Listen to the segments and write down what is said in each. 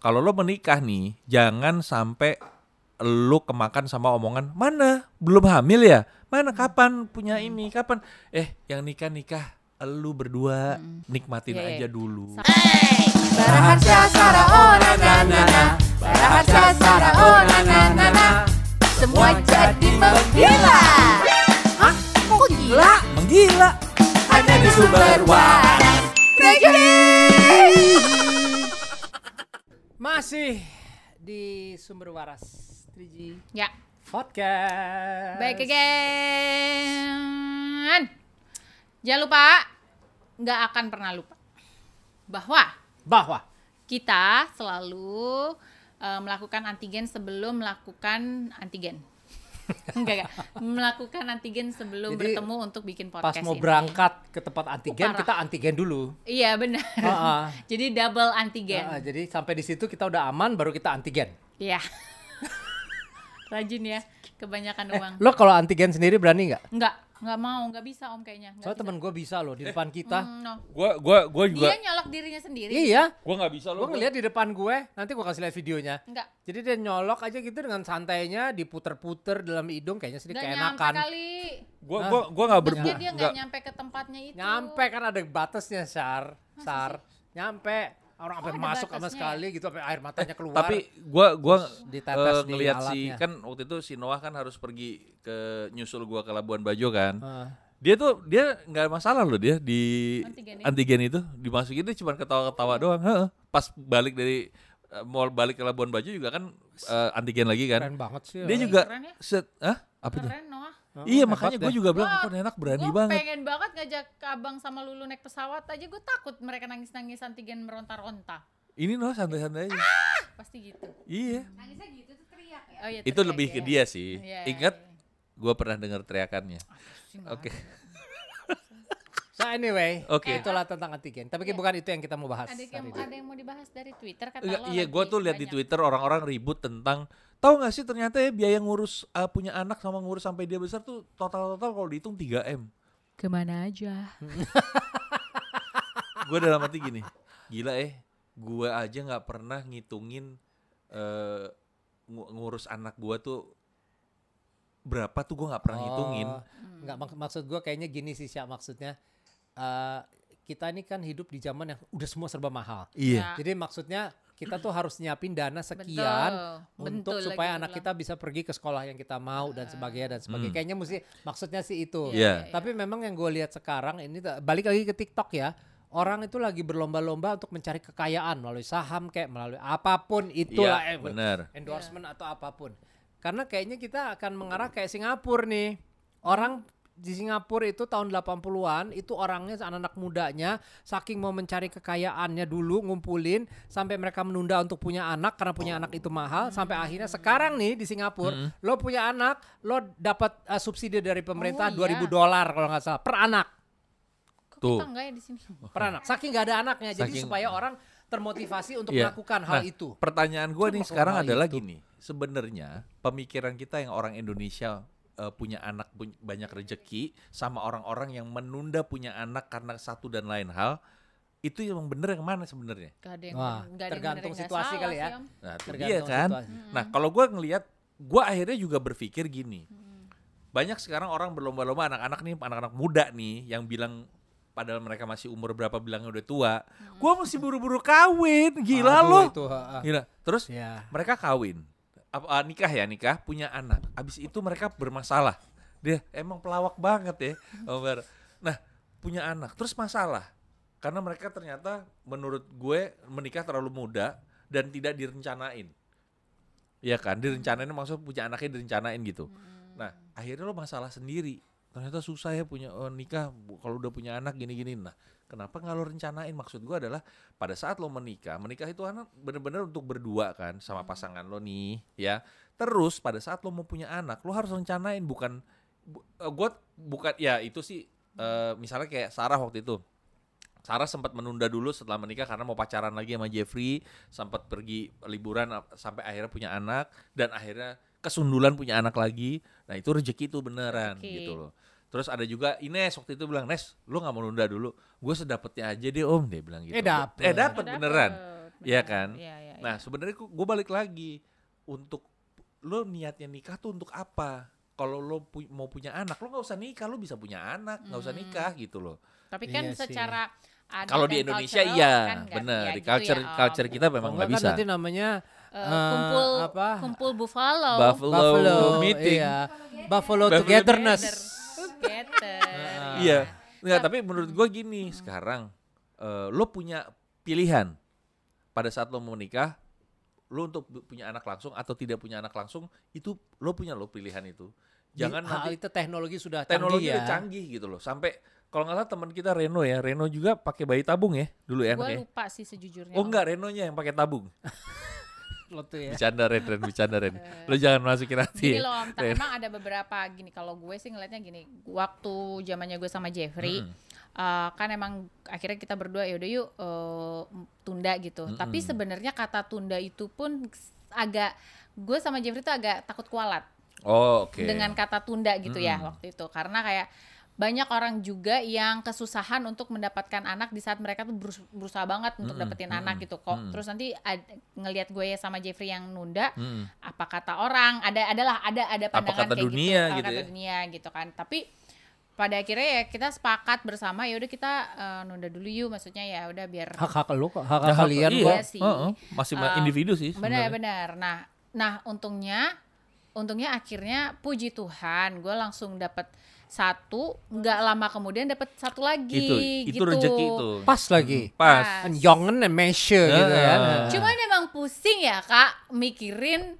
kalau lo menikah nih, jangan sampai lo kemakan sama omongan mana? Belum hamil ya, mana? Kapan punya ini, kapan? Eh yang nikah nikah lu berdua nikmatin Iya, iya. aja dulu. Semua jadi menggila. Hah? Kok gila? Menggila. Hanya di sumber waras Masih di sumber waras 3G Ya, Podcast. baik again. Jangan lupa, nggak akan pernah lupa bahwa Bahwa kita selalu eh, melakukan antigen sebelum melakukan antigen. Enggak, enggak. Melakukan antigen sebelum Jadi, bertemu untuk bikin pas podcast mau ini. berangkat ke tempat antigen, parah. kita antigen dulu. Iya, benar. Heeh. Jadi double antigen. Heeh, jadi sampai di situ kita udah aman, baru kita antigen. Iya. Rajin ya, kebanyakan uang. Lo kalau antigen sendiri berani nggak? Enggak, enggak mau, enggak bisa Om kayaknya. Nggak Soalnya temen gue bisa loh di depan kita. Hmm, no. Gua gua gua juga Dia nyolok dirinya sendiri. Iya, gua nggak bisa gue lo. ngeliat di depan gue. Nanti gue kasih lihat videonya. Enggak. Jadi dia nyolok aja gitu dengan santainya, diputer-puter dalam hidung, kayaknya nyampe keenakan. kali. Gua gua gua nggak berbu Maksudnya dia nggak enggak nyampe ke tempatnya itu. Nyampe kan ada batasnya, Sar. Sar. Nyampe. Orang sampai Oh, masuk sama batasnya sekali gitu, sampai air matanya keluar. Tapi gua gua ditetes eh, ngelihat si kan waktu itu si Noah kan harus pergi ke nyusul gua ke Labuan Bajo kan. Heeh. Dia tuh dia nggak masalah loh dia di Antigen antigen, itu dimasukin dia cuma ketawa-ketawa doang. Heeh. Pas balik dari eh, mau balik ke Labuan Bajo juga kan eh, antigen lagi kan. Keren banget sih. Dia ya. juga Keren ya? set ah apa tuh? Keren Noah. Heeh, Iya makanya gue juga bilang kok enak berani Gue banget. pengen banget ngajak ke abang sama Lulu naik pesawat aja gue takut mereka nangis-nangis antigen meronta-ronta. Ini Noah santai-santai aja. Pasti gitu. Iya. Nangisnya gitu tuh teriak ya Oh, iya, Itu teriak lebih ke ya. dia sih. Iya, Ingat iya. gue pernah dengar teriakannya. Nggak Oke. ada. So anyway, Oke. itulah tentang antigen. Tapi Iya. bukan itu yang kita mau bahas. Ada yang, ada yang mau dibahas dari Twitter kata lo iya gue tuh lihat di. Twitter orang-orang ribut tentang tahu nggak sih ternyata ya biaya ngurus uh, punya anak sama ngurus sampai dia besar tuh total-total kalau dihitung 3 m. Ke mana aja? Gue dalam hati gini, gila eh, gue aja nggak pernah ngitungin eh ngu- ngurus anak gue tuh berapa tuh gue nggak pernah ngitungin. Oh, Enggak mak- maksud gue kayaknya gini sih Syak maksudnya eh, kita ini kan hidup di zaman yang udah semua serba mahal. Iya. Ya. Jadi maksudnya kita tuh harus nyiapin dana Betul. sekian Bentul untuk lagi supaya anak kita bisa pergi ke sekolah yang kita mau dan sebagainya dan sebagainya. Hmm. Kayaknya mesti maksudnya sih itu. Iya. Tapi memang yang gue lihat sekarang ini balik lagi ke TikTok ya. Orang itu lagi berlomba-lomba untuk mencari kekayaan melalui saham kayak melalui apa pun itulah Iya, eh, benar. endorsement atau apa pun. Karena kayaknya kita akan mengarah kayak Singapura nih. Orang di Singapura itu tahun 80-an itu orangnya anak-anak mudanya saking mau mencari kekayaannya dulu ngumpulin sampai mereka menunda untuk punya anak karena punya anak itu mahal sampai akhirnya sekarang nih di Singapura lo punya anak lo dapat uh, subsidi dari pemerintah Oh, iya. 2000 dolar kalau nggak salah per anak Kok Tuh. kita ya di sini? per anak saking nggak ada anaknya jadi Saking- supaya orang termotivasi untuk Iya. melakukan hal Nah, itu Pertanyaan gue nih sekarang adalah itu. gini, sebenarnya pemikiran kita yang orang Indonesia eh, punya anak banyak rejeki sama orang-orang yang menunda punya anak karena satu dan lain hal itu yang bener yang mana sebenarnya? Wah, yang tergantung situasi salah kali ya. Nah, Tergantung dia kan. situasi. Nah, kalau gue ngelihat, gue akhirnya juga berpikir gini. Banyak sekarang orang berlomba-lomba anak-anak nih, anak-anak muda nih yang bilang padahal mereka masih umur berapa bilangnya udah tua. Gue mesti buru-buru kawin, gila Aduh, loh. itu, ha, ha. Gila. Terus Ya. mereka kawin. Apa, ah, nikah ya, nikah, punya anak. Abis itu mereka bermasalah. Dia emang pelawak banget ya, Om Bar. Nah, punya anak. Terus masalah. Karena mereka ternyata menurut gue menikah terlalu muda dan tidak direncanain. Iya kan, direncanain maksudnya punya anaknya direncanain gitu. Nah, akhirnya lo masalah sendiri. Ternyata susah ya punya oh, nikah kalau udah punya anak gini-gini. Nah, kenapa nggak lo rencanain? Maksud gue adalah pada saat lo menikah, menikah itu anak bener-bener untuk berdua kan sama pasangan lo nih, ya. Terus pada saat lo mau punya anak, lo harus rencanain bukan bu, eh, gue bukan ya itu sih eh, misalnya kayak Sarah waktu itu. Sarah sempat menunda dulu setelah menikah karena mau pacaran lagi sama Jeffrey, sempat pergi liburan sampai akhirnya punya anak dan akhirnya kesundulan punya anak lagi. Nah, itu rezeki itu beneran Rezeki. gitu loh. Terus ada juga Ines waktu itu bilang, "Nes, lu nggak mau nunda dulu. Gue sedapetnya aja deh, Om." Dia bilang gitu. Eh, dapet. Eh, dapet Dapet, beneran. bener. Iya kan? Iya, iya, Nah, sebenarnya gue balik lagi untuk lo niatnya nikah tuh untuk apa? Kalau lo pu- mau punya anak, lo nggak usah nikah, lo bisa punya anak, nggak usah Hmm. nikah gitu loh. Tapi kan Iya secara Kalau di Indonesia iya, kan benar. ya di gitu culture ya, Om. culture kita memang nggak enggak bisa. kan nanti namanya eh, kumpul apa? kumpul buffalo. Buffalo, Buffalo meeting. Iya. Buffalo, Buffalo togetherness. Together. Iya. Nggak, tapi menurut gue gini, sekarang eh, lo punya pilihan pada saat lo mau nikah, lo untuk punya anak langsung atau tidak punya anak langsung, itu lo punya lo pilihan itu. Jangan Hal nanti itu teknologi sudah teknologi canggih ya. canggih gitu loh. Sampai kalau nggak salah teman kita Reno ya, Reno juga pakai bayi tabung ya dulu ya. Gue lupa sih sejujurnya. Oh enggak, Renonya yang pakai tabung. Lo tuh ya. Bercanda Ren, Ren, bercanda Ren. Lo jangan masukin hati. Gini ya. loh, Om, ta- Ren. emang ada beberapa gini. Kalau gue sih ngelihatnya gini, waktu zamannya gue sama Jeffrey, Mm-mm. eh, kan emang akhirnya kita berdua ya udah yuk eh, tunda gitu. Tapi Mm-mm. sebenarnya kata tunda itu pun agak gue sama Jeffrey tuh agak takut kualat Oh, oke. dengan kata tunda gitu ya Mm-mm. waktu itu. Karena kayak banyak orang juga yang kesusahan untuk mendapatkan anak di saat mereka tuh berus- berusaha banget untuk Mm-mm, dapetin mm-mm, anak gitu kok. mm. Terus nanti ngelihat gue sama Jeffrey yang nunda, Mm-mm. apa kata orang ada adalah ada ada Apa pandangan kata kayak dunia gitu, apa gitu kata ya. dunia gitu kan tapi pada akhirnya ya kita sepakat bersama ya udah kita eh, nunda dulu yuk maksudnya ya udah biar Hak hak lo kok, hak hak kalian iya, kok. Iya sih. heeh, masih ma- Eh, individu sih. sebenarnya. benar-benar nah nah untungnya untungnya akhirnya puji Tuhan gue langsung dapat satu nggak lama kemudian dapat satu lagi Itu, itu gitu. rezeki itu. Pas lagi. Pas. Kan Jongen and measure gitu ya. Cuman emang pusing ya kak mikirin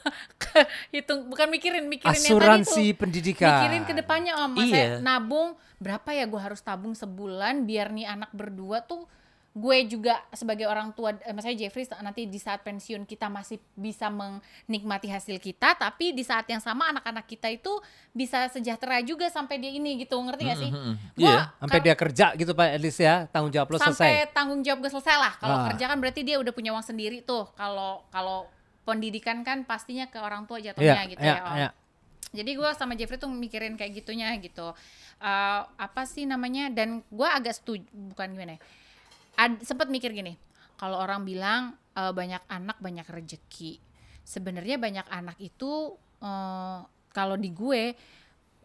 hitung bukan mikirin mikirin yang tadi Asuransi tuh. pendidikan. mikirin ke depannya om Mas, Iya. saya nabung berapa ya gue harus tabung sebulan biar nih anak berdua tuh gue juga sebagai orang tua eh, misalnya Jeffrey nanti di saat pensiun kita masih bisa menikmati hasil kita tapi di saat yang sama anak-anak kita itu bisa sejahtera juga sampai dia ini gitu ngerti gak sih? Mm-mm. Gua Iya. Sampai kar- dia kerja gitu Pak least ya, tanggung jawab lo sampai selesai. tanggung jawab gue selesai lah. Kalau Ah. kerja kan berarti dia udah punya uang sendiri tuh. Kalau kalau pendidikan kan pastinya ke orang tua jatuhnya gitu iya, ya. Iya. Jadi gue sama Jeffrey tuh mikirin kayak gitunya gitu. Eh, apa sih namanya? Dan gue agak setuju, bukan gimana ya? Ad, sempet mikir gini, kalau orang bilang eh, banyak anak banyak rejeki. Sebenarnya banyak anak itu eh, kalau di gue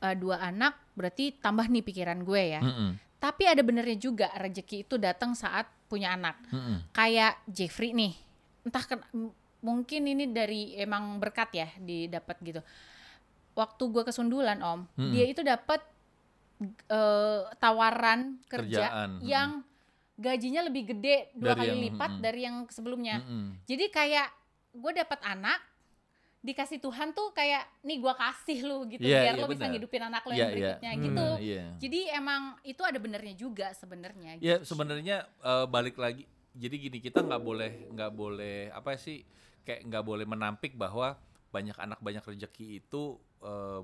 eh, dua anak berarti tambah nih pikiran gue ya. Mm-mm. Tapi ada benernya juga rezeki itu datang saat punya anak. Mm-mm. Kayak Jeffrey nih, entah ken- mungkin ini dari emang berkat ya didapat gitu. Waktu gue kesundulan om, Mm-mm. dia itu dapat eh, tawaran kerja Kerjaan, yang gajinya lebih gede dua Dari kali yang- lipat mm-mm. dari yang sebelumnya. Mm-mm. Jadi kayak gue dapat anak dikasih Tuhan tuh kayak nih gua kasih lu gitu Iya, biar iya, lo bisa benar. ngidupin anak lo Iya, yang iya. berikutnya Hmm, gitu. Iya. Jadi emang itu ada benernya juga sebenarnya. Ya gitu. sebenarnya eh, balik lagi. Jadi gini kita nggak boleh nggak boleh apa sih kayak nggak boleh menampik bahwa banyak anak banyak rezeki itu eh,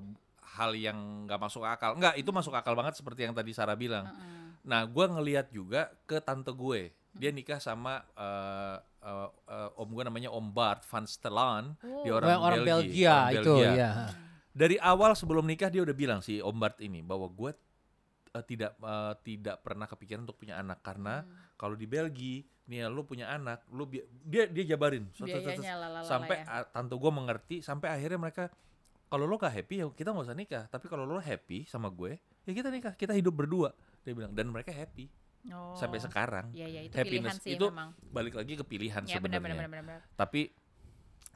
hal yang nggak masuk akal. Nggak itu masuk akal banget seperti yang tadi Sarah bilang. Heeh. Nah gue ngelihat juga ke tante gue. Dia nikah sama eh, eh, eh, om gue namanya Om Bart van Stelan. Oh. Dia orang, orang Belgia, Belgia, orang itu Belgia. ya. Dari awal sebelum nikah dia udah bilang si Om Bart ini bahwa gue eh, tidak eh, tidak pernah kepikiran untuk punya anak karena Hmm. kalau di Belgia nih ya, lu punya anak lu dia dia jabarin lalala sampai ya. tante gue mengerti sampai akhirnya mereka kalau lo gak happy ya kita nggak usah nikah tapi kalau lo happy sama gue ya kita nikah kita hidup berdua dia bilang dan mereka happy Oh. sampai sekarang Iya iya itu Happiness pilihan sih itu memang. balik lagi ke pilihan Ya benar benar sebenarnya benar benar. tapi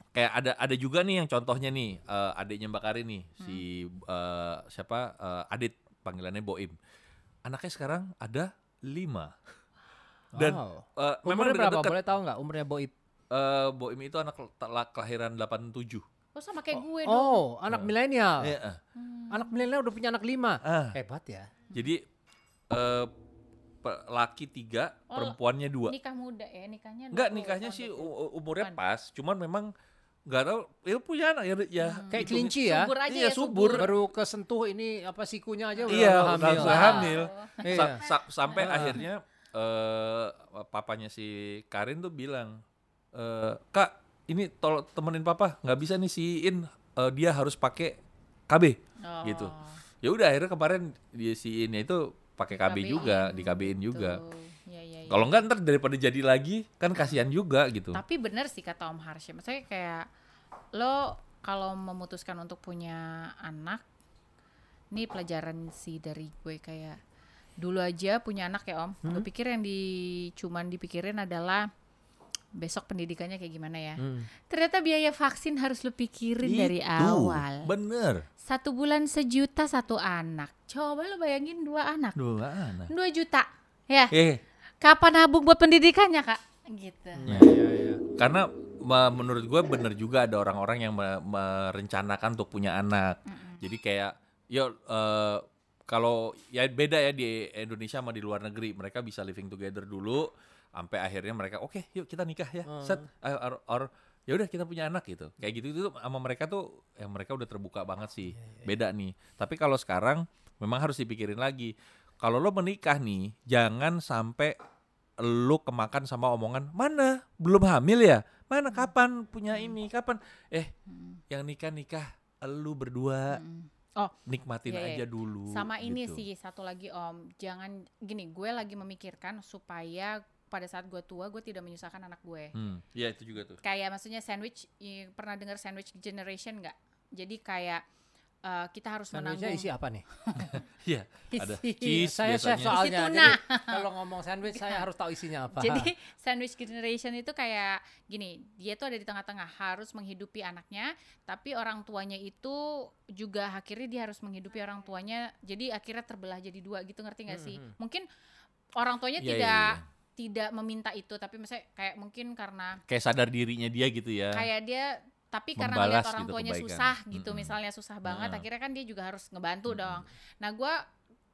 kayak ada ada juga nih yang contohnya nih eh, adiknya Mbak Karin nih Hmm. si eh, siapa eh, Adit panggilannya Boim anaknya sekarang ada lima dan Wow. eh, memang Umurnya berapa? dekat-dekat Boleh tahu nggak umurnya Boib? Eh, Boim itu anak kelahiran 87 Oh sama kayak gue dong. Oh, anak milenial. Iya, eh. Hmm. Anak milenial udah punya anak lima. ah Hebat ya. jadi eh, pe- laki tiga Oh, perempuannya dua Nikah muda ya nikahnya. Enggak 20 nikahnya sih u- umurnya Bukan. pas cuman memang nggak tahu ya punya anak ya, ya Hmm. Kayak kelinci ya. Subur aja Iya, ya subur. Baru kesentuh ini apa sikunya aja udah Iya, udah udah hamil. hamil. Iya. Sa- sa- sampai akhirnya eh papanya si Karin tuh bilang eh kak ini tolong temenin papa nggak bisa nih siin eh, dia harus pakai KB Oh. gitu. ya udah akhirnya kemarin dia siinnya itu pakai KB KB-in. juga di KB-in juga Tuh. Iya iya iya. Kalau enggak ntar daripada jadi lagi kan kasihan juga gitu. Tapi bener sih kata Om Harsha, maksudnya kayak lo kalau memutuskan untuk punya anak, ini pelajaran sih dari gue kayak dulu aja punya anak ya Om. Gue pikir yang di cuman dipikirin adalah besok pendidikannya kayak gimana ya. Hmm. Ternyata biaya vaksin harus lo pikirin dari Itu, awal. Bener. Satu bulan sejuta satu anak. Coba lo bayangin dua anak, Dua anak. dua juta, ya. Eh, Kapan nabung buat pendidikannya kak? Gitu. Ya, ya, ya. karena me- menurut gue bener juga ada orang-orang yang me- merencanakan untuk punya anak. Jadi kayak, yo eh, kalau ya beda ya di Indonesia sama di luar negeri, mereka bisa living together dulu, sampai akhirnya mereka oke, yuk kita nikah ya, set, eh, or, or ya udah kita punya anak gitu. Kayak gitu itu sama mereka tuh, yang mereka udah terbuka banget sih, beda nih. Tapi kalau sekarang memang harus dipikirin lagi. Kalau lo menikah nih, jangan sampai lu kemakan sama omongan mana? Belum hamil ya? Mana? Kapan punya ini? Kapan? Eh yang nikah nikah lu berdua Oh, nikmatin Iya, iya. aja dulu Sama ini gitu. sih satu lagi Om, jangan gini, gue lagi memikirkan supaya pada saat gue tua gue tidak menyusahkan anak gue. hmm ya itu juga tuh Kayak maksudnya sandwich, pernah dengar sandwich generation nggak? Jadi kayak eh, kita harus Sandwichnya menanggung. isi apa nih? iya ada Isi- cheese saya chef biasanya soalnya. Isi Jadi tuna. kalau ngomong sandwich saya harus tahu isinya apa. Jadi sandwich generation itu kayak gini, dia tuh ada di tengah-tengah harus menghidupi anaknya, tapi orang tuanya itu juga akhirnya dia harus menghidupi orang tuanya. Jadi akhirnya terbelah jadi dua gitu ngerti nggak sih? Mhm. Mungkin orang tuanya Iya, iya, tidak iya. Tidak meminta itu, tapi misalnya kayak mungkin karena kayak sadar dirinya dia gitu ya kayak dia tapi karena ngeliat orang gitu tuanya kebaikan. susah gitu Mm-mm. misalnya susah banget Nah. akhirnya kan dia juga harus ngebantu Mm-mm. dong nah gua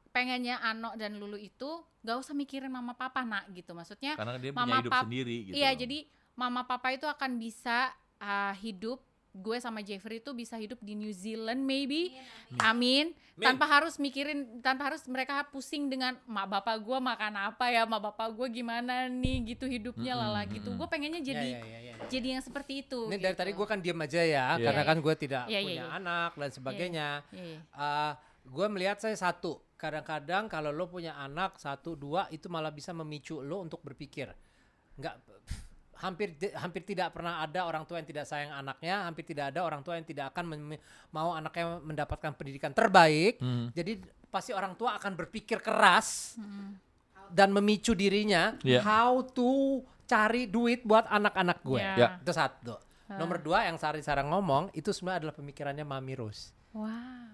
pengennya Ano dan Lulu itu gak usah mikirin mama papa nak gitu maksudnya karena dia Mama, punya hidup pap- sendiri gitu iya jadi mama papa itu akan bisa uh, hidup gue sama Jeffrey itu bisa hidup di New Zealand maybe amin Amin. tanpa harus mikirin tanpa harus mereka pusing dengan mak bapak gue makan apa ya mak bapak gue gimana nih gitu hidupnya Mm-mm, lala gitu gue pengennya Ya, jadi ya, ya, ya. jadi yang seperti itu Ini dari gitu. tadi gue kan diam aja ya, Iya. karena Iya, kan gue tidak Iya, iya, punya iya. anak dan sebagainya. Iya, iya. Eh, gue melihat saya satu, kadang-kadang kalau lo punya anak satu dua itu malah bisa memicu lo untuk berpikir. Nggak hampir hampir tidak pernah ada orang tua yang tidak sayang anaknya, hampir tidak ada orang tua yang tidak akan mau anaknya mendapatkan pendidikan terbaik. Hmm. Jadi pasti orang tua akan berpikir keras dan memicu dirinya Iya. how to cari duit buat anak-anak gue. Iya. Ya. Itu satu. Nomor dua yang Sari Sarang ngomong itu sebenarnya adalah pemikirannya Mami Rose. Wow.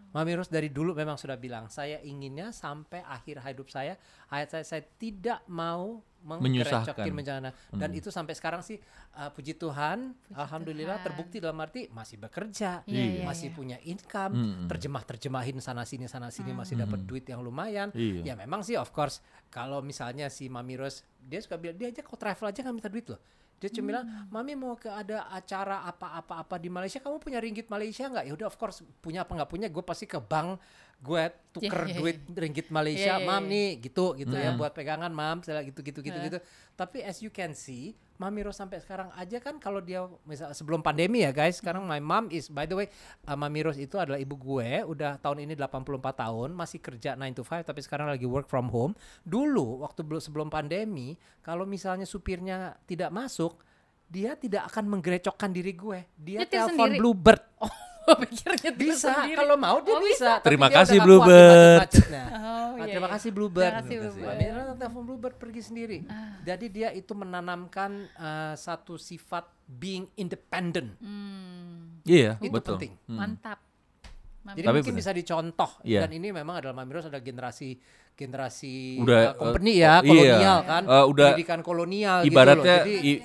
Mami Rose dari dulu memang sudah bilang saya inginnya sampai akhir hidup saya ayat saya saya tidak mau Menyusahkan. bencana dan itu sampai sekarang sih uh, puji Tuhan alhamdulillah Tuhan. terbukti dalam arti masih bekerja Iya, iya, masih iya. punya income Mm-mm. terjemah terjemahin sana sini sana sini masih dapat duit yang lumayan Iya. ya memang sih of course kalau misalnya si Mami Rose dia suka bilang dia aja kok travel aja nggak minta duit loh dia cuma bilang mami mau ke ada acara apa-apa apa di Malaysia kamu punya ringgit Malaysia nggak ya udah of course punya apa nggak punya gue pasti ke bank gue tuker Iya, iya, duit ringgit Malaysia Iya, iya, mam iya. nih gitu gitu ya Hmm. buat pegangan mam segala gitu gitu gitu Heeh. gitu tapi as you can see Mami Rose sampai sekarang aja kan kalau dia misal sebelum pandemi ya guys sekarang my mom is by the way uh, Mami Rose itu adalah ibu gue udah tahun ini 84 tahun masih kerja 9 to 5 tapi sekarang lagi work from home. Dulu waktu belum sebelum pandemi kalau misalnya supirnya tidak masuk dia tidak akan menggerecokkan diri gue. Dia Nyetir telepon? Bluebird. Oh, pikirnya dia bisa kalau mau dia Oh, bisa, Tapi Terima dia kasih, Bluebird. macet-macetnya. Oh, Ah, iya, terima iya. kasih Bluebird. Terima kasih. Bluebird. Telepon Bluebird pergi sendiri. Ah. Jadi dia itu menanamkan uh, satu sifat being independent. Hmm, iya Itu betul penting. Hmm. mantap. Jadi Tapi mungkin benar. bisa dicontoh. Iya. Dan ini memang adalah Mami Rose adalah generasi generasi Udah, uh, company uh, ya, oh, iya. kolonial kan. Uh, udah pendidikan kolonial ibaratnya gitu loh. Jadi i-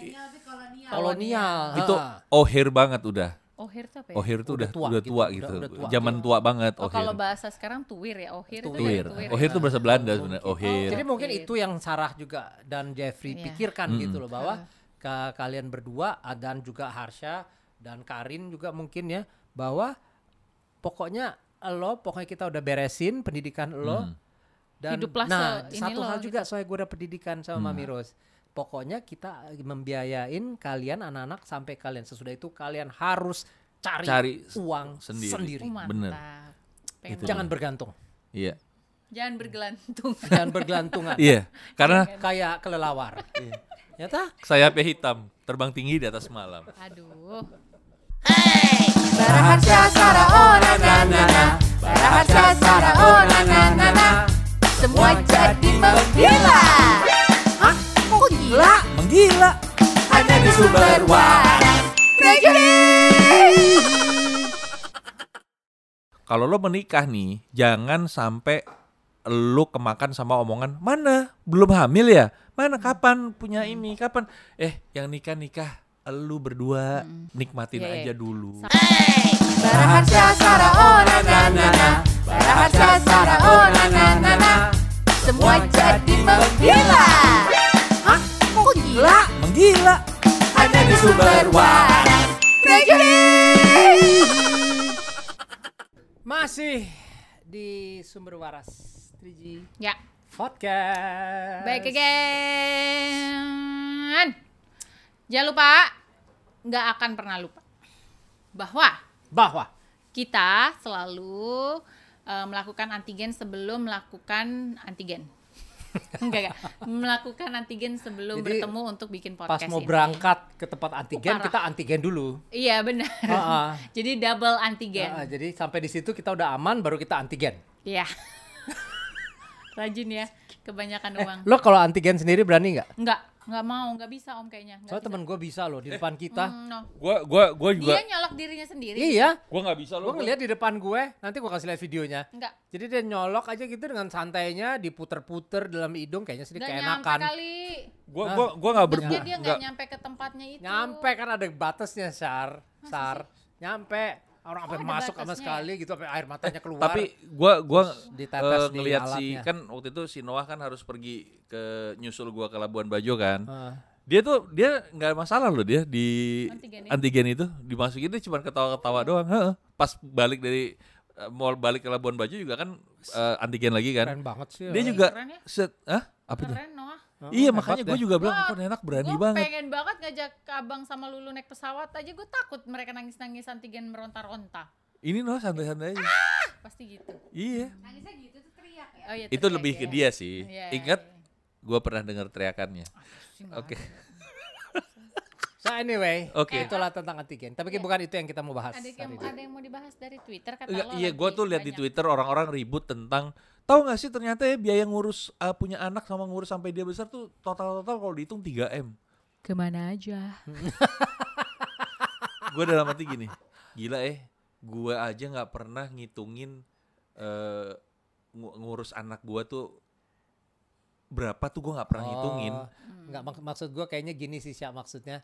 kolonial. itu ha. ohir banget udah Ohir itu apa ya? ohir tuh Udah udah tua udah gitu, tua udah- gitu udah tua zaman tua banget Oh, ohir kalau bahasa sekarang tuwir ya, ohir itu Tuwir. dari tuwir. Ohir tuh bahasa Belanda sebenarnya. Ohir. Jadi mungkin Oke. itu yang Sarah juga dan Jeffrey Iya. pikirkan Mm. gitu loh bahwa ke kalian berdua dan juga Harsha dan Karin juga mungkin ya bahwa pokoknya lo pokoknya kita udah beresin pendidikan lo Hmm. dan Hiduplah nah satu hal gitu. juga soalnya gue udah pendidikan sama Hmm. Mami Rose pokoknya kita membiayain kalian anak-anak sampai kalian sesudah itu kalian harus cari, Cari uang sendiri. sendiri, Oh. Bener. Pengen Itu banget. jangan bergantung Iya. Jangan bergelantung. Jangan bergelantungan. Iya, karena Kayak kelelawar. Nyata? sayapnya hitam, terbang tinggi di atas malam. Aduh. Baraharsha Sara oh na na na na Sara oh na na na na Semua jadi menggila? Kok gila? Menggila. Hanya di sumber waras. Kalau lo menikah nih, jangan sampai lo kemakan sama omongan mana? Belum hamil ya? Mana? Kapan punya ini? Kapan? Eh yang nikah nikah lu berdua nikmatin Iya, iya. aja dulu. Baraharsha Sara na na na na. Baraharsha Sara na na na na. Semua jadi menggila gila? menggila Hanya di sumber waras Masih di sumber waras 3G Ya, Podcast. baik again. Jangan lupa, nggak akan pernah lupa bahwa Bahwa kita selalu eh, melakukan antigen sebelum melakukan antigen. Enggak, enggak. Melakukan antigen sebelum Jadi, bertemu untuk bikin pas podcast mau ini. berangkat ke tempat antigen parah. kita antigen dulu. Iya, benar. Heeh. Jadi double antigen. Heeh, jadi sampai di situ kita udah aman baru kita antigen. Iya. Rajin ya, kebanyakan uang. Lo kalau antigen sendiri berani nggak? Enggak, enggak mau, enggak bisa Om kayaknya. Nggak Soalnya temen gue bisa loh di depan kita. Hmm, no. gua gua gua juga Dia nyolok dirinya sendiri. Iya, gua nggak bisa gue lo ngeliat di depan gue. Nanti gue kasih lihat videonya. Enggak. Jadi dia nyolok aja gitu dengan santainya diputer-puter dalam hidung kayaknya sedikit Enggak nyampe keenakan. kali. gua gua gua nggak Maksudnya berbuat dia enggak nyampe ke tempatnya itu. Nyampe kan ada batasnya, Sar. Sar. Nyampe. Orang sampai Oh, masuk sama batasnya sekali gitu sampai air matanya keluar. tapi gua gua ditetes eh, ngelihat si kan waktu itu si Noah kan harus pergi ke nyusul gua ke Labuan Bajo kan Heeh. dia tuh dia nggak masalah loh dia di Antigen antigen, itu dimasukin dia cuma ketawa-ketawa doang heeh. pas balik dari eh, mau balik ke Labuan Bajo juga kan eh, antigen lagi kan Keren banget sih. dia ya. juga Keren ya. set ah apa Keren. Heeh, iya makanya gue juga bilang kok enak berani Gue banget pengen banget ngajak abang sama Lulu naik pesawat aja gue takut mereka nangis-nangis antigen meronta-ronta. ini Noah santai-santai aja Pasti gitu. iya Nangisnya gitu tuh teriak ya Oh, iya, itu teriak lebih ke ya. dia sih Iya, ingat iya. gue pernah dengar teriakannya oke ada. So anyway, Oke. itulah tentang antigen. Tapi Iya. bukan itu yang kita mau bahas Ada yang, ada yang mau dibahas dari Twitter kata iya gue tuh lihat di. Twitter orang-orang ribut tentang tahu nggak sih ternyata ya biaya ngurus uh, punya anak sama ngurus sampai dia besar tuh total-total kalau dihitung 3 m. Ke mana aja? Gue dalam hati gini, gila eh, gue aja nggak pernah ngitungin eh ngu- ngurus anak gue tuh berapa tuh gue nggak pernah ngitungin. Oh, Nggak mak- maksud gue kayaknya gini sih Syak maksudnya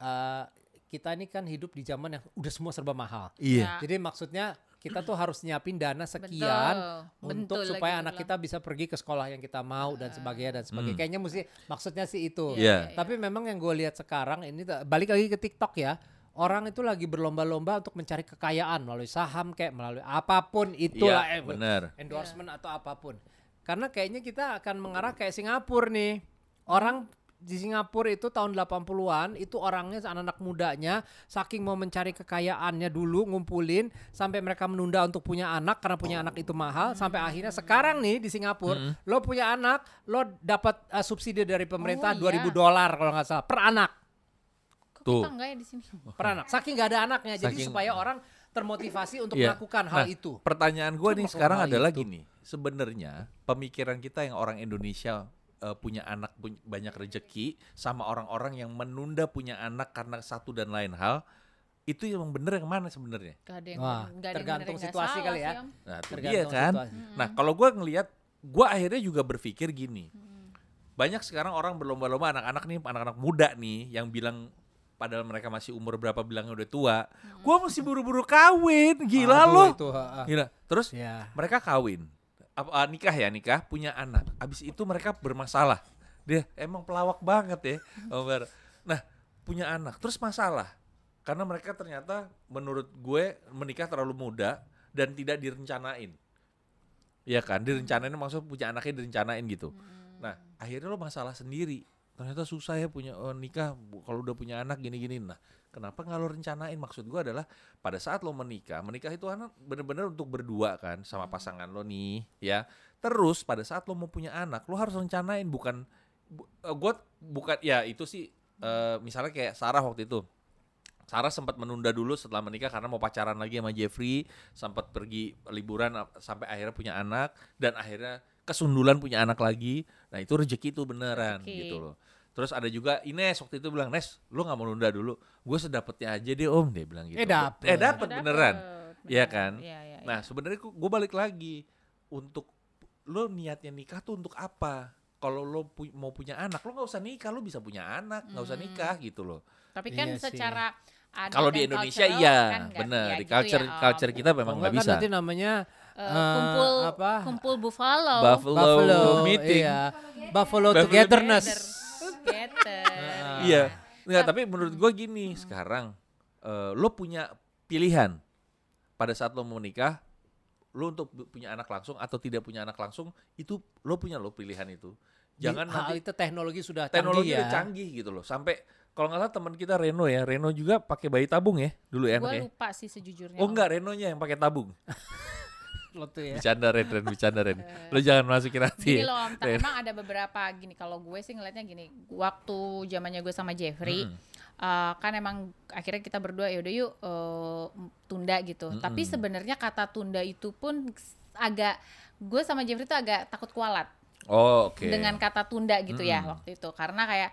eh, kita ini kan hidup di zaman yang udah semua serba mahal. Iya. Ya. Jadi maksudnya kita tuh harus nyiapin dana Betul, sekian untuk betul supaya lagi anak kita bisa pergi ke sekolah yang kita mau dan sebagainya dan sebagainya. Hmm. Kayaknya mesti maksudnya sih itu. Iya. Tapi memang yang gue lihat sekarang ini balik lagi ke TikTok ya. Orang itu lagi berlomba-lomba untuk mencari kekayaan melalui saham kayak melalui apa pun itulah Iya, eh, benar. endorsement atau apa pun. Karena kayaknya kita akan mengarah kayak Singapura nih. Orang di Singapura itu tahun 80-an itu orangnya anak-anak mudanya saking mau mencari kekayaannya dulu ngumpulin sampai mereka menunda untuk punya anak karena punya anak itu mahal sampai akhirnya sekarang nih di Singapura lo punya anak lo dapat uh, subsidi dari pemerintah Oh, iya. 2000 dolar kalau nggak salah per anak Kok Tuh. kita enggak ya di sini? per anak saking nggak ada anaknya jadi Saking- supaya orang termotivasi untuk Iya. melakukan hal Nah, itu Pertanyaan gue nih sekarang adalah itu. gini, sebenarnya pemikiran kita yang orang Indonesia eh, punya anak banyak rejeki sama orang-orang yang menunda punya anak karena satu dan lain hal itu yang bener yang mana sebenarnya? Wah, tergantung bener, situasi salah kali ya. Nah, Tergantung kan. situasi. Nah, kalau gue ngelihat, gue akhirnya juga berpikir gini. Banyak sekarang orang berlomba-lomba anak-anak nih, anak-anak muda nih yang bilang padahal mereka masih umur berapa bilangnya udah tua. Gue mesti buru-buru kawin, gila Aduh, loh. itu, ha, ha. Gila. Terus Ya. mereka kawin. Ah, nikah ya, nikah, punya anak. Abis itu mereka bermasalah. Dia emang pelawak banget ya, Om Bar. Nah, punya anak, terus masalah. Karena mereka ternyata menurut gue menikah terlalu muda dan tidak direncanain. Iya kan, direncanain maksudnya punya anaknya direncanain gitu. Nah, akhirnya lo masalah sendiri. ternyata susah ya punya eh, nikah kalau udah punya anak gini-gini nah kenapa nggak lo rencanain maksud gua adalah pada saat lo menikah menikah itu anak bener-bener untuk berdua kan sama pasangan lo nih ya terus pada saat lo mau punya anak lo harus rencanain bukan bu, eh, gua bukan ya itu sih eh, misalnya kayak Sarah waktu itu Sarah sempat menunda dulu setelah menikah karena mau pacaran lagi sama Jeffrey, sempat pergi liburan ap- sampai akhirnya punya anak dan akhirnya kesundulan punya anak lagi. Nah, itu rezeki itu beneran Rezeki. gitu loh. Terus ada juga Ines waktu itu bilang, "Nes, lu nggak mau nunda dulu. Gue sedapetnya aja deh, Om." Dia bilang gitu. Eh, dapet. Eh, dapet Dapet, beneran. Iya kan? Iya, iya, iya. Nah, sebenarnya gue balik lagi untuk lo niatnya nikah tuh untuk apa? Kalau lo pu- mau punya anak, lo nggak usah nikah, lo bisa punya anak, nggak usah Hmm. nikah gitu loh. Tapi kan Iya secara Kalau di Indonesia iya, kan bener. ya di gitu culture ya, culture kita memang nggak kan bisa. nanti namanya Eh, eh, kumpul apa? kumpul buffalo. Buffalo, Buffalo meeting. Iya. Buffalo, Buffalo togetherness. Together. Iya. Nggak, tapi menurut gua gini, sekarang eh, lo punya pilihan pada saat lo mau nikah, lo untuk punya anak langsung atau tidak punya anak langsung, itu lo punya lo pilihan itu. Jangan Di- nanti itu teknologi sudah teknologi canggih ya. canggih gitu loh. Sampai kalau nggak salah teman kita Reno ya, Reno juga pakai bayi tabung ya dulu ya Gue lupa sih sejujurnya. Oh enggak, Renonya yang pakai tabung. Lo tuh ya. Bercanda Ren, Ren, bercanda Ren. Lo jangan masukin hati. Gini ya. loh, Om, ta- Ren. emang ada beberapa gini. Kalau gue sih ngeliatnya gini, waktu zamannya gue sama Jeffrey, Mm-mm. eh, kan emang akhirnya kita berdua yaudah yuk eh, tunda gitu. Tapi Mm-mm. sebenarnya kata tunda itu pun agak gue sama Jeffrey tuh agak takut kualat Oh, oke. dengan kata tunda gitu ya Mm-mm. waktu itu. Karena kayak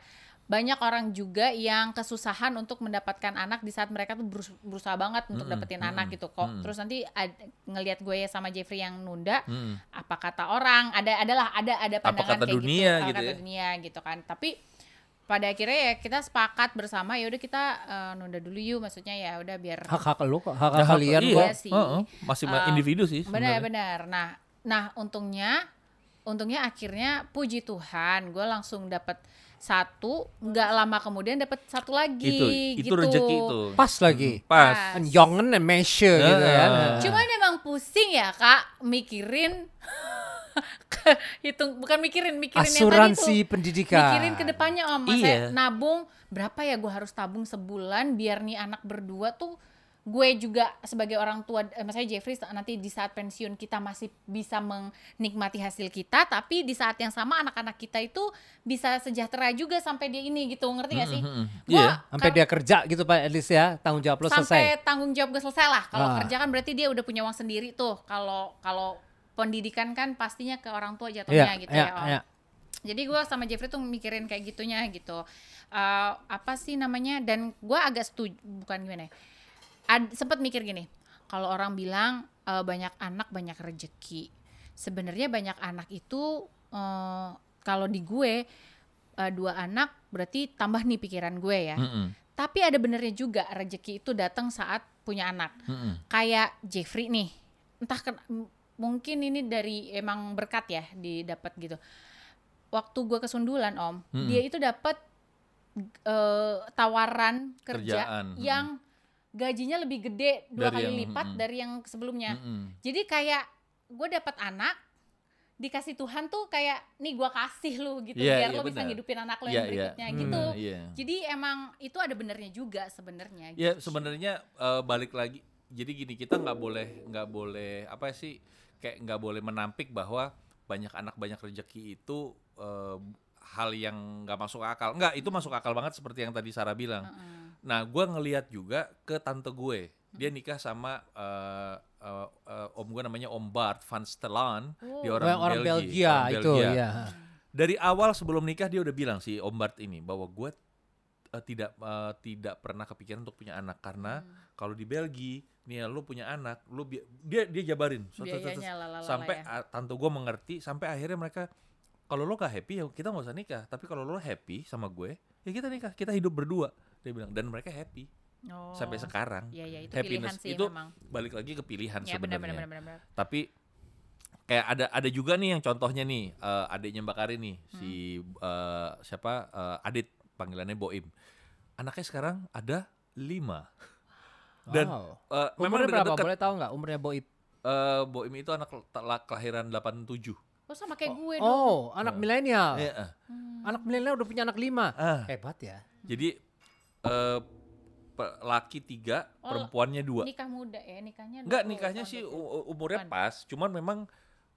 banyak orang juga yang kesusahan untuk mendapatkan anak di saat mereka tuh berus- berusaha banget untuk Mm-mm, dapetin mm-mm, anak gitu kok. mm-mm. Terus nanti ngelihat gue sama Jeffrey yang nunda, Mm-mm. apa kata orang ada adalah ada ada pandangan kata kayak dunia gitu, apa gitu kata ya. dunia gitu kan tapi pada akhirnya ya kita sepakat bersama ya udah kita eh, nunda dulu yuk maksudnya ya udah biar Hak hak lu kok, hak Nah, hak kalian iya, kok. Sih. heeh, masih ma- Eh, individu sih. sebenarnya. benar-benar nah nah untungnya untungnya akhirnya puji Tuhan gue langsung dapat satu nggak lama kemudian dapat satu lagi Itu, itu gitu rezeki itu. Pas lagi. Mm, Pas. Jongen and measure gitu ya. Cuman emang pusing ya kak mikirin hitung bukan mikirin mikirin yang tadi tuh Asuransi pendidikan. mikirin ke depannya om masa Iya. nabung berapa ya gue harus tabung sebulan biar nih anak berdua tuh gue juga sebagai orang tua eh, maksudnya Jeffrey nanti di saat pensiun kita masih bisa menikmati hasil kita tapi di saat yang sama anak-anak kita itu bisa sejahtera juga sampai dia ini gitu ngerti gak sih? Mhm, Gua Iya. Sampai kar- dia kerja gitu Pak Elis ya, tanggung jawab lo sampai selesai. tanggung jawab gue selesai lah. Kalau Ah. kerja kan berarti dia udah punya uang sendiri tuh. Kalau kalau pendidikan kan pastinya ke orang tua jatuhnya Iya, gitu iya, ya. Om. iya. Jadi gue sama Jeffrey tuh mikirin kayak gitunya gitu. Eh, apa sih namanya? Dan gue agak setuju, bukan gimana ya. Ad, sempet mikir gini, kalau orang bilang eh, banyak anak banyak rejeki. Sebenarnya banyak anak itu eh, kalau di gue eh, dua anak berarti tambah nih pikiran gue ya. Mhm, Tapi ada benernya juga rejeki itu datang saat punya anak. mhm. Kayak Jeffrey nih, entah ken- mungkin ini dari emang berkat ya didapat gitu. Waktu gue kesundulan om, Mm-mm. dia itu dapat eh, tawaran kerja Kerjaan, mm. Gajinya lebih gede dua Dari kali yang- lipat mm-mm. dari yang sebelumnya. Mhm. Jadi kayak gue dapat anak dikasih Tuhan tuh kayak nih gua kasih lu gitu Iya, biar iya, lo bisa ngidupin anak lo Iya, yang iya. berikutnya Hmm, gitu. Iya. Jadi emang itu ada benernya juga sebenarnya. Ya gitu. sebenarnya eh, balik lagi. Jadi gini kita nggak boleh nggak boleh apa sih kayak nggak boleh menampik bahwa banyak anak banyak rezeki itu eh, hal yang nggak masuk akal. Nggak itu masuk akal banget seperti yang tadi Sarah bilang. Heeh. Nah gue ngeliat juga ke tante gue. Dia nikah sama eh, eh, eh, om gue namanya Om Bart van Stelan. Oh. Dia orang, orang Belgia, Belgia orang itu Belgia. ya. Dari awal sebelum nikah dia udah bilang si Om Bart ini bahwa gue eh, tidak eh, tidak pernah kepikiran untuk punya anak karena Hmm. kalau di Belgia nih ya, lu punya anak lu bi- dia dia jabarin set. biayanya lalala sampai ya. tante gue mengerti sampai akhirnya mereka kalau lo gak happy ya kita nggak usah nikah tapi kalau lo happy sama gue ya kita nikah kita hidup berdua dia bilang dan mereka happy Oh. sampai sekarang Iya iya itu pilihan happiness sih itu memang. balik lagi ke pilihan Ya benar benar sebenarnya benar benar. tapi kayak ada ada juga nih yang contohnya nih eh, adiknya Mbak Karin nih Hmm. si eh, siapa eh, Adit panggilannya Boim anaknya sekarang ada lima dan Wow. memang Umurnya berapa? dekat-dekat Boleh tahu nggak umurnya Boib? Eh, Boim itu anak kelahiran 87 Oh sama kayak gue dong. Oh, anak milenial. Iya, ah. Anak milenial udah punya anak lima. Ah. Hebat ya. Jadi eh pe- laki tiga, Oh, perempuannya dua. Nikah muda ya, nikahnya Enggak, 20 nikahnya sih 20. u- u- umurnya Bukan. pas, cuman memang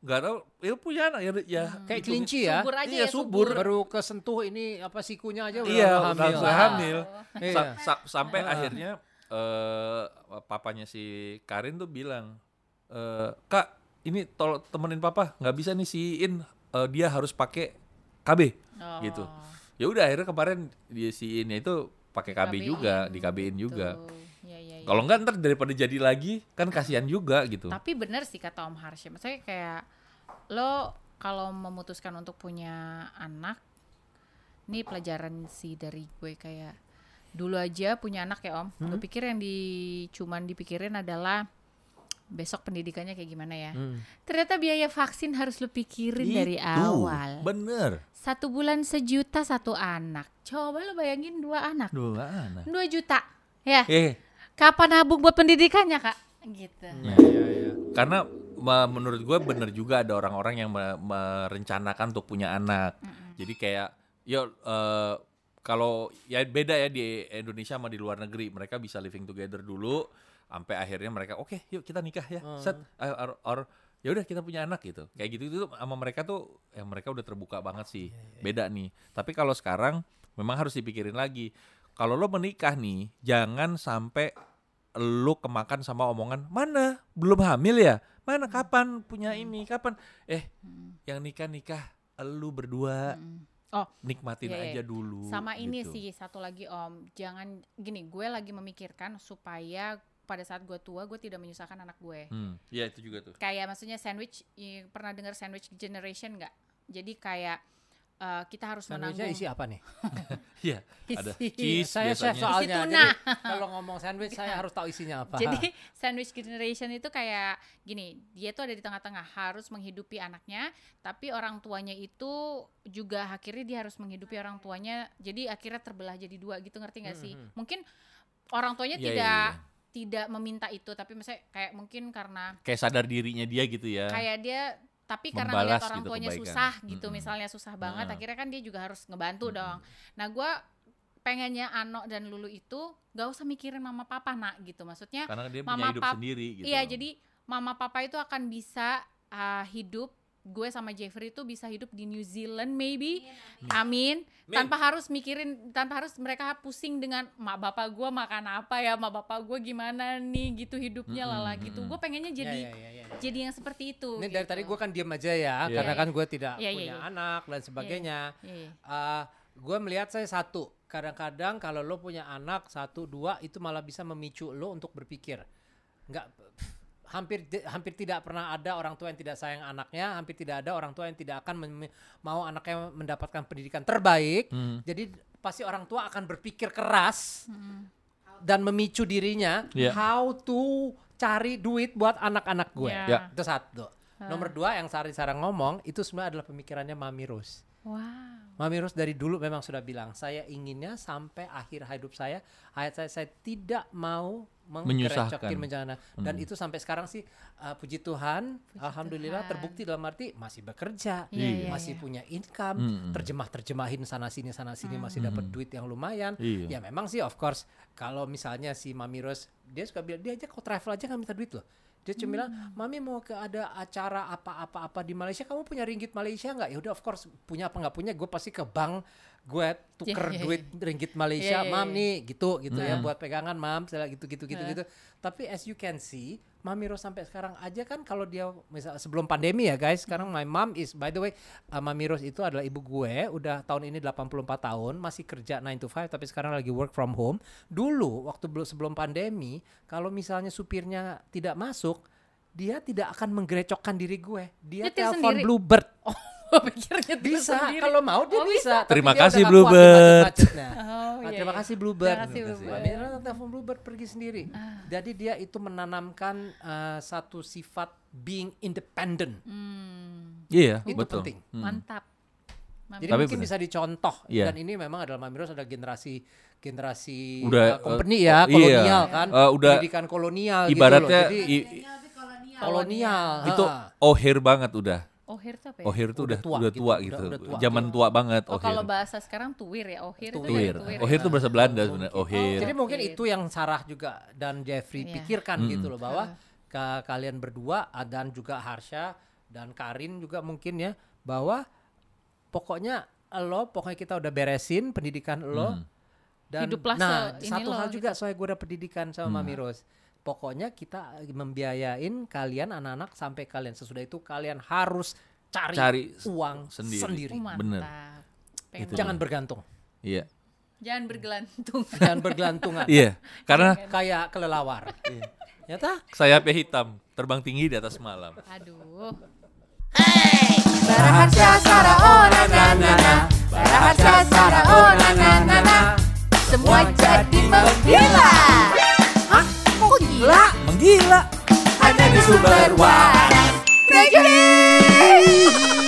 nggak tahu ya punya anak ya, ya Kayak hitungin- kelinci ya. Subur aja Iya, ya, subur. Baru kesentuh ini apa sikunya aja udah Iya, udah udah hamil. hamil. Iya. Sa- sa- sampai Ah. akhirnya eh papanya si Karin tuh bilang, eh kak ini tolong temenin papa, nggak bisa nih siin eh, dia harus pakai KB Oh. gitu. Ya udah akhirnya kemarin dia siinnya itu pakai KB KB-in. juga, di KB-in juga. Tuh. Iya, iya, iya. Kalau enggak ntar daripada jadi lagi kan kasihan juga gitu. Tapi bener sih kata Om Harsha, maksudnya kayak lo kalau memutuskan untuk punya anak, ini pelajaran sih dari gue kayak dulu aja punya anak ya Om. Gue pikir yang di cuman dipikirin adalah besok pendidikannya kayak gimana ya. Hmm. Ternyata biaya vaksin harus lo pikirin dari Itu, awal. Bener. Satu bulan sejuta satu anak. Coba lo bayangin dua anak, Dua anak. dua juta, ya. Eh, Kapan nabung buat pendidikannya kak? Gitu. Iya, iya, iya. karena me- menurut gue bener juga ada orang-orang yang me- merencanakan untuk punya anak. Jadi kayak, yo eh, kalau ya beda ya di Indonesia sama di luar negeri, mereka bisa living together dulu, sampai akhirnya mereka oke, yuk kita nikah ya, set, Ayo, or, or ya udah kita punya anak gitu. Kayak gitu itu sama mereka tuh, ya mereka udah terbuka banget sih, beda nih. Tapi kalau sekarang memang harus dipikirin lagi. Kalau lo menikah nih, jangan sampai lu kemakan sama omongan mana? Belum hamil ya? Mana? Kapan punya ini? Kapan? Eh yang nikah nikah lu berdua Oh, nikmatin Iya, iya. aja dulu Sama ini gitu. sih satu lagi Om, jangan gini, gue lagi memikirkan supaya pada saat gue tua gue tidak menyusahkan anak gue. hmm ya itu juga tuh Kayak maksudnya sandwich, pernah dengar sandwich generation nggak? Jadi kayak eh, kita harus Sandwichnya menanggung isi apa nih? iya ada Isi- cheese saya chef biasanya soalnya. Isi Jadi kalau ngomong sandwich saya harus tahu isinya apa. Jadi sandwich generation itu kayak gini, dia tuh ada di tengah-tengah harus menghidupi anaknya, tapi orang tuanya itu juga akhirnya dia harus menghidupi orang tuanya. Jadi akhirnya terbelah jadi dua gitu ngerti nggak sih? Mungkin orang tuanya Iya, iya, tidak iya. Tidak meminta itu, tapi misalnya kayak mungkin karena kayak sadar dirinya dia gitu ya kayak dia tapi karena ngeliat orang gitu tuanya kebaikan. susah gitu, Mm-mm. misalnya susah banget, akhirnya kan dia juga harus ngebantu dong. Nah gua pengennya Ano dan Lulu itu gak usah mikirin mama papa nak gitu, maksudnya karena dia Mama, punya hidup pap- sendiri gitu Iya, jadi mama papa itu akan bisa uh, hidup gue sama Jeffrey itu bisa hidup di New Zealand maybe. Amin. Tanpa harus mikirin tanpa harus mereka pusing dengan mak bapak gue makan apa ya, mak bapak gue gimana nih gitu hidupnya Mm-mm, lala gitu. Gue pengennya Iya, jadi iya, iya, iya. jadi yang seperti itu. Ini dari gitu. tadi gue kan diam aja ya, Iya. karena Iya, kan gue tidak Iya, iya, punya iya. anak dan sebagainya. Iya, iya. Eh, gue melihat saya satu, kadang-kadang kalau lo punya anak satu dua itu malah bisa memicu lo untuk berpikir. Nggak hampir hampir tidak pernah ada orang tua yang tidak sayang anaknya, hampir tidak ada orang tua yang tidak akan mau anaknya mendapatkan pendidikan terbaik. Hmm. Jadi pasti orang tua akan berpikir keras dan memicu dirinya Iya. how to cari duit buat anak-anak gue. Iya. Ya. Itu satu. Nomor dua yang Sari Sarang ngomong itu sebenarnya adalah pemikirannya Mami Rose. Wow. Mami Rose dari dulu memang sudah bilang saya inginnya sampai akhir hidup saya ayat saya saya tidak mau Menyusahkan. menjalana dan itu sampai sekarang sih uh, puji Tuhan alhamdulillah Tuhan. terbukti dalam arti masih bekerja Iya, iya, masih iya. punya income Mm-mm. terjemah terjemahin sana sini sana sini masih dapat duit yang lumayan Iya. ya memang sih of course kalau misalnya si Mami Rose dia suka bilang dia aja kalau travel aja nggak minta duit loh dia cuma bilang mami mau ke ada acara apa-apa apa di Malaysia? Kamu punya ringgit Malaysia nggak? Ya udah of course punya apa nggak punya gue pasti ke bank gue tuker Iya, iya, duit ringgit Malaysia Iya, iya, mam iya. nih gitu gitu ya Hmm. buat pegangan mam segala gitu gitu gitu gitu. Tapi as you can see Mami Rose sampai sekarang aja kan kalau dia misal sebelum pandemi ya guys sekarang my mom is by the way uh, Mami Rose itu adalah ibu gue udah tahun ini 84 tahun masih kerja 9 to 5 tapi sekarang lagi work from home. Dulu waktu belum sebelum pandemi kalau misalnya supirnya tidak masuk dia tidak akan menggerecokkan diri gue. Dia Nyetir telepon? Bluebird. Oh, pikirnya bisa kalau mau dia Oh, bisa, Terima dia kasih, Bluebird. Oh, Ah, iya, terima iya. kasih Bluebird. Terima kasih. Bluebird. Mami telepon Bluebird pergi sendiri. Jadi dia itu menanamkan uh, satu sifat being independent. Hmm, iya Itu betul penting. Hmm. mantap. Mantap. Jadi Tapi mungkin benar. bisa dicontoh. Iya. Dan ini memang adalah Mami Rose ada generasi generasi Udah, uh, company uh, ya, iya. kolonial kan. Uh, udah Pendidikan kolonial ibaratnya gitu loh. Jadi i- kolonial. itu ha. ohir banget udah Ohir itu apa ya? Ohir tuh Udah udah tua udah gitu, tua udah- gitu. udah tua. Zaman tua banget Oh, kalau Ohir. bahasa sekarang tuwir ya, ohir itu Tuwir. dari tuwir. Ohir ya? tuh bahasa Belanda sebenarnya. Ohir. Jadi mungkin Oke. itu yang Sarah juga dan Jeffrey Iya. pikirkan Mm-mm. gitu loh bahwa ke kalian berdua dan juga Harsha dan Karin juga mungkin ya bahwa pokoknya lo pokoknya kita udah beresin pendidikan lo Hmm. dan Hiduplah nah satu hal gitu. juga soalnya gue udah pendidikan sama Hmm. Mami Rose pokoknya kita membiayain kalian anak-anak sampai kalian sesudah itu kalian harus cari, Cari uang sendiri. sendiri, Oh. Bener. Pengen Itu jangan banget. bergantung Iya. jangan bergelantung. jangan bergelantungan Iya, karena kayak kelelawar nyata sayapnya hitam, terbang tinggi di atas malam. Aduh. Baraharsha Sara oh na na na na Sara oh na na na na Semua jadi membela kok gila? Menggila. Hanya di sumber waras. Prejudice.